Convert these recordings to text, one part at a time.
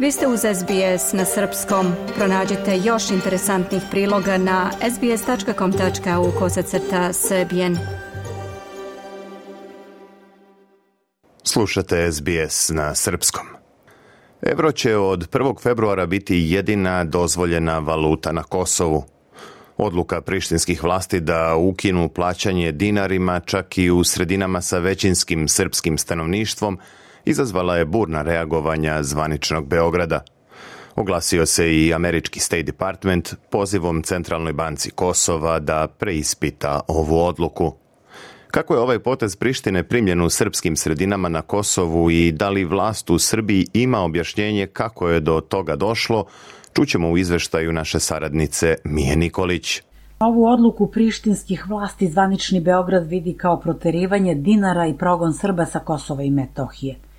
Vi ste uz SBS na srpskom. Pronađite još interesantnih priloga na sbs.com.au kosacrta srbijen. Slušate SBS na srpskom. Evro će od 1. februara biti jedina dozvoljena valuta na Kosovu. Odluka prištinskih vlasti da ukinu plaćanje dinarima čak i u sredinama sa većinskim srpskim stanovništvom – izazvala je burna reagovanja zvaničnog Beograda. Oglasio se i američki State Department pozivom Centralnoj banci Kosova da preispita ovu odluku. Kako je ovaj potez Prištine primljen u srpskim sredinama na Kosovu i da li vlast u Srbiji ima objašnjenje kako je do toga došlo, čućemo u izveštaju naše saradnice Mije Nikolić. Ovu odluku prištinskih vlasti zvanični Beograd vidi kao proterivanje dinara i progon Srba sa Kosova i Metohije –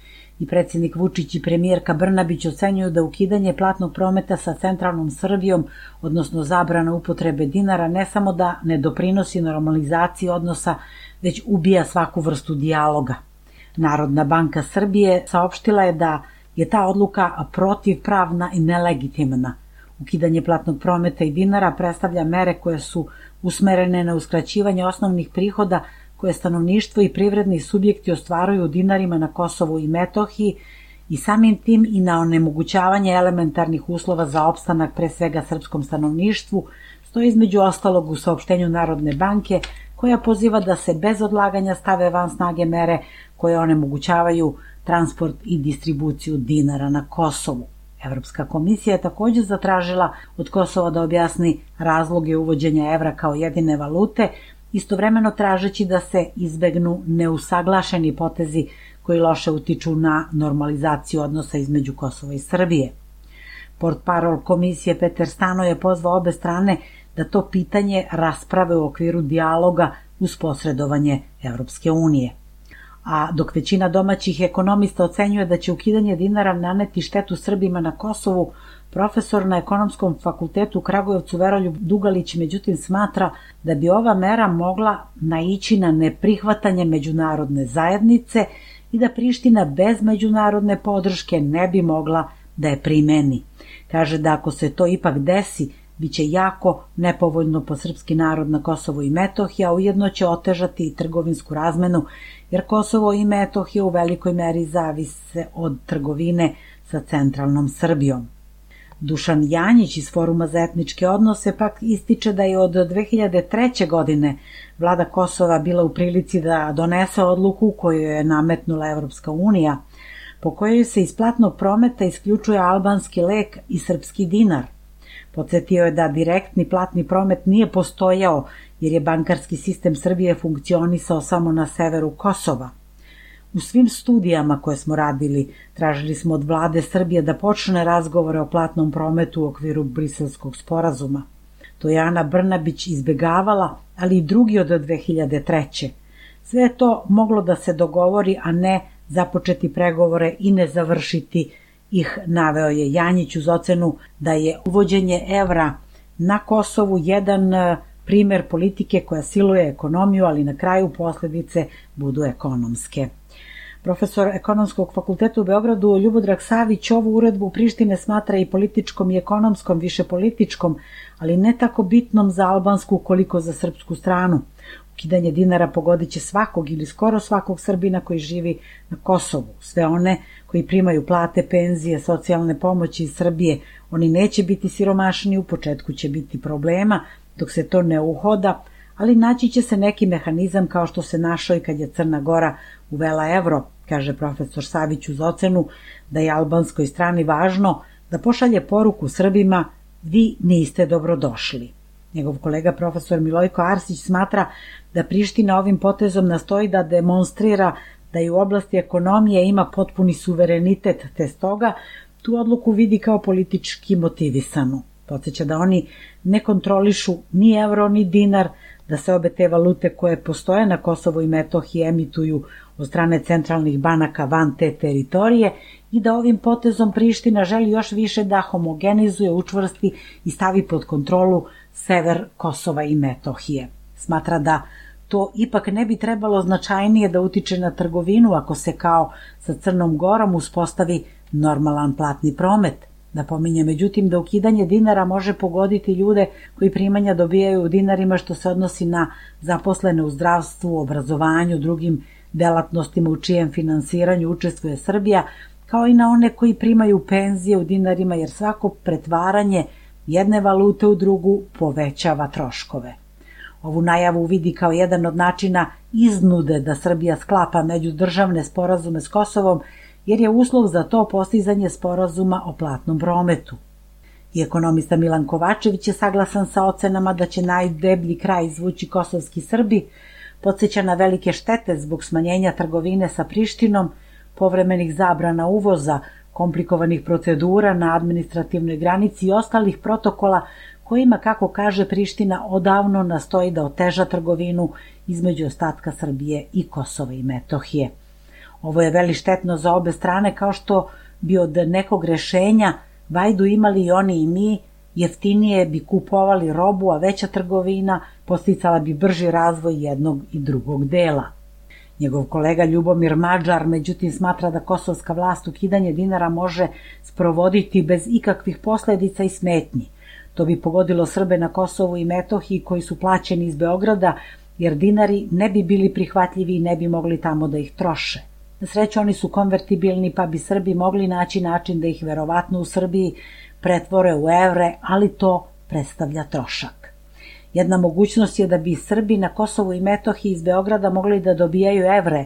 i predsjednik Vučić i premijerka Brnabić ocenjuju da ukidanje platnog prometa sa centralnom Srbijom, odnosno zabrana upotrebe dinara, ne samo da ne doprinosi normalizaciji odnosa, već ubija svaku vrstu dijaloga. Narodna banka Srbije saopštila je da je ta odluka protivpravna i nelegitimna. Ukidanje platnog prometa i dinara predstavlja mere koje su usmerene na uskraćivanje osnovnih prihoda koje stanovništvo i privredni subjekti ostvaruju u dinarima na Kosovu i Metohiji i samim tim i na onemogućavanje elementarnih uslova za opstanak pre svega srpskom stanovništvu, stoji između ostalog u saopštenju Narodne banke koja poziva da se bez odlaganja stave van snage mere koje onemogućavaju transport i distribuciju dinara na Kosovu. Evropska komisija je takođe zatražila od Kosova da objasni razloge uvođenja evra kao jedine valute, istovremeno tražeći da se izbegnu neusaglašeni potezi koji loše utiču na normalizaciju odnosa između Kosova i Srbije. Port parol komisije Peter Stano je pozvao obe strane da to pitanje rasprave u okviru dijaloga uz posredovanje Evropske unije. A dok većina domaćih ekonomista ocenjuje da će ukidanje dinara naneti štetu Srbima na Kosovu, Profesor na ekonomskom fakultetu u Kragujevcu Veroljub Dugalić međutim smatra da bi ova mera mogla naići na neprihvatanje međunarodne zajednice i da Priština bez međunarodne podrške ne bi mogla da je primeni. Kaže da ako se to ipak desi, biće jako nepovoljno po srpski narod na Kosovo i Metohija, ujedno će otežati i trgovinsku razmenu, jer Kosovo i Metohija u velikoj meri zavise od trgovine sa centralnom Srbijom. Dušan Janjić iz Foruma za etničke odnose pak ističe da je od 2003. godine vlada Kosova bila u prilici da donese odluku koju je nametnula Evropska unija, po kojoj se iz platnog prometa isključuje albanski lek i srpski dinar. Podsjetio je da direktni platni promet nije postojao jer je bankarski sistem Srbije funkcionisao samo na severu Kosova – U svim studijama koje smo radili, tražili smo od vlade Srbije da počne razgovore o platnom prometu u okviru briselskog sporazuma. To je Ana Brnabić izbegavala, ali i drugi od 2003. Sve je to moglo da se dogovori, a ne započeti pregovore i ne završiti ih, naveo je Janjić uz ocenu da je uvođenje evra na Kosovu jedan e, primer politike koja siluje ekonomiju, ali na kraju posledice budu ekonomske. Profesor ekonomskog fakulteta u Beogradu Ljubodrag Savić ovu uredbu Prištine smatra i političkom i ekonomskom, više političkom, ali ne tako bitnom za albansku koliko za srpsku stranu. Ukidanje dinara pogodit će svakog ili skoro svakog Srbina koji živi na Kosovu. Sve one koji primaju plate, penzije, socijalne pomoći iz Srbije, oni neće biti siromašni, u početku će biti problema, dok se to ne uhoda, ali naći će se neki mehanizam kao što se našao i kad je Crna Gora uvela evro, kaže profesor Savić uz ocenu da je albanskoj strani važno da pošalje poruku Srbima vi niste dobrodošli. Njegov kolega profesor Milojko Arsić smatra da Priština ovim potezom nastoji da demonstrira da i u oblasti ekonomije ima potpuni suverenitet, te stoga tu odluku vidi kao politički motivisanu. Podseća da oni ne kontrolišu ni evro ni dinar, da se obe te valute koje postoje na Kosovo i Metohiji emituju od strane centralnih banaka van te teritorije i da ovim potezom Priština želi još više da homogenizuje, učvrsti i stavi pod kontrolu sever Kosova i Metohije. Smatra da to ipak ne bi trebalo značajnije da utiče na trgovinu ako se kao sa Crnom Gorom uspostavi normalan platni promet. Da pominje međutim da ukidanje dinara može pogoditi ljude koji primanja dobijaju u dinarima što se odnosi na zaposlene u zdravstvu, obrazovanju, drugim delatnostima u čijem finansiranju učestvuje Srbija, kao i na one koji primaju penzije u dinarima jer svako pretvaranje jedne valute u drugu povećava troškove. Ovu najavu vidi kao jedan od načina iznude da Srbija sklapa međudržavne sporazume s Kosovom, jer je uslov za to postizanje sporazuma o platnom prometu. I ekonomista Milan Kovačević je saglasan sa ocenama da će najdeblji kraj izvući kosovski Srbi, podsjeća na velike štete zbog smanjenja trgovine sa Prištinom, povremenih zabrana uvoza, komplikovanih procedura na administrativnoj granici i ostalih protokola kojima, kako kaže Priština, odavno nastoji da oteža trgovinu između ostatka Srbije i Kosova i Metohije. Ovo je veli štetno za obe strane kao što bi od nekog rešenja vajdu imali i oni i mi, jeftinije bi kupovali robu, a veća trgovina posticala bi brži razvoj jednog i drugog dela. Njegov kolega Ljubomir Mađar međutim smatra da kosovska vlast ukidanje dinara može sprovoditi bez ikakvih posledica i smetnji. To bi pogodilo Srbe na Kosovu i Metohiji koji su plaćeni iz Beograda, jer dinari ne bi bili prihvatljivi i ne bi mogli tamo da ih troše. Na sreću oni su konvertibilni pa bi Srbi mogli naći način da ih verovatno u Srbiji pretvore u evre, ali to predstavlja trošak. Jedna mogućnost je da bi Srbi na Kosovu i Metohiji iz Beograda mogli da dobijaju evre,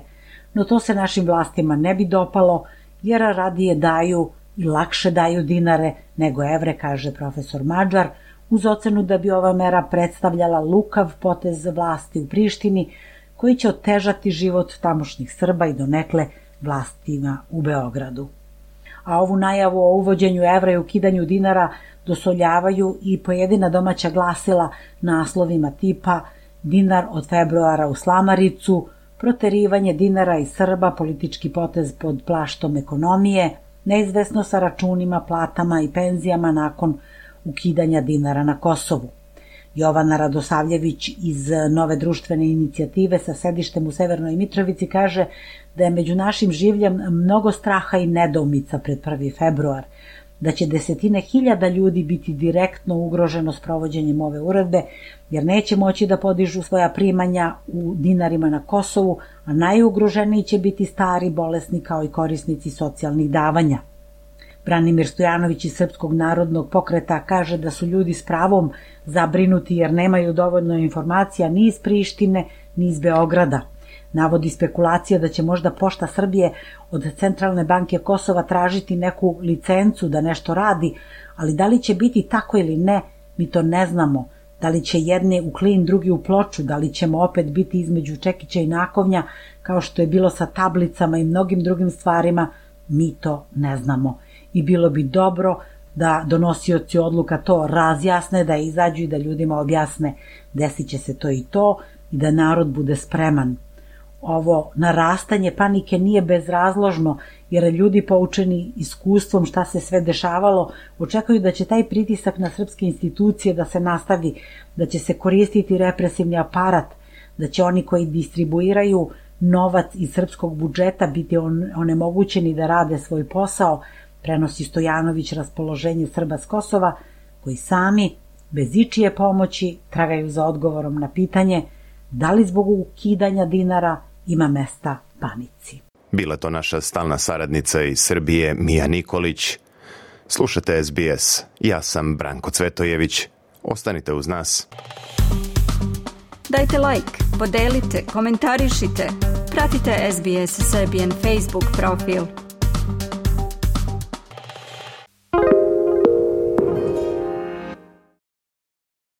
no to se našim vlastima ne bi dopalo, jer radije daju i lakše daju dinare nego evre, kaže profesor Mađar, uz ocenu da bi ova mera predstavljala lukav potez vlasti u Prištini, koji će otežati život tamošnjih Srba i donekle vlastima u Beogradu. A ovu najavu o uvođenju evra i ukidanju dinara dosoljavaju i pojedina domaća glasila naslovima tipa dinar od februara u Slamaricu, proterivanje dinara i Srba, politički potez pod plaštom ekonomije, neizvesno sa računima, platama i penzijama nakon ukidanja dinara na Kosovu. Jovana Radosavljević iz Nove društvene inicijative sa sedištem u Severnoj Mitrovici kaže da je među našim življem mnogo straha i nedoumica pred 1. februar, da će desetine hiljada ljudi biti direktno ugroženo s provođenjem ove uredbe, jer neće moći da podižu svoja primanja u dinarima na Kosovu, a najugroženiji će biti stari, bolesni kao i korisnici socijalnih davanja. Branimir Stojanović iz Srpskog narodnog pokreta kaže da su ljudi s pravom zabrinuti jer nemaju dovoljno informacija ni iz Prištine, ni iz Beograda. Navodi spekulacija da će možda Pošta Srbije od Centralne banke Kosova tražiti neku licencu da nešto radi, ali da li će biti tako ili ne, mi to ne znamo. Da li će jedni u klin, drugi u ploču, da li ćemo opet biti između Čekića i Nakovnja, kao što je bilo sa tablicama i mnogim drugim stvarima, mi to ne znamo i bilo bi dobro da donosioci odluka to razjasne, da izađu i da ljudima objasne desit će se to i to i da narod bude spreman. Ovo narastanje panike nije bezrazložno, jer ljudi poučeni iskustvom šta se sve dešavalo, očekuju da će taj pritisak na srpske institucije da se nastavi, da će se koristiti represivni aparat, da će oni koji distribuiraju novac iz srpskog budžeta biti onemogućeni da rade svoj posao, prenosi Stojanović raspoloženje Srba s Kosova, koji sami, bez ičije pomoći, tragaju za odgovorom na pitanje da li zbog ukidanja dinara ima mesta panici. Bila to naša stalna saradnica iz Srbije, Mija Nikolić. Slušate SBS. Ja sam Branko Cvetojević. Ostanite uz nas. Dajte like, podelite, komentarišite. Pratite SBS Serbian Facebook profil.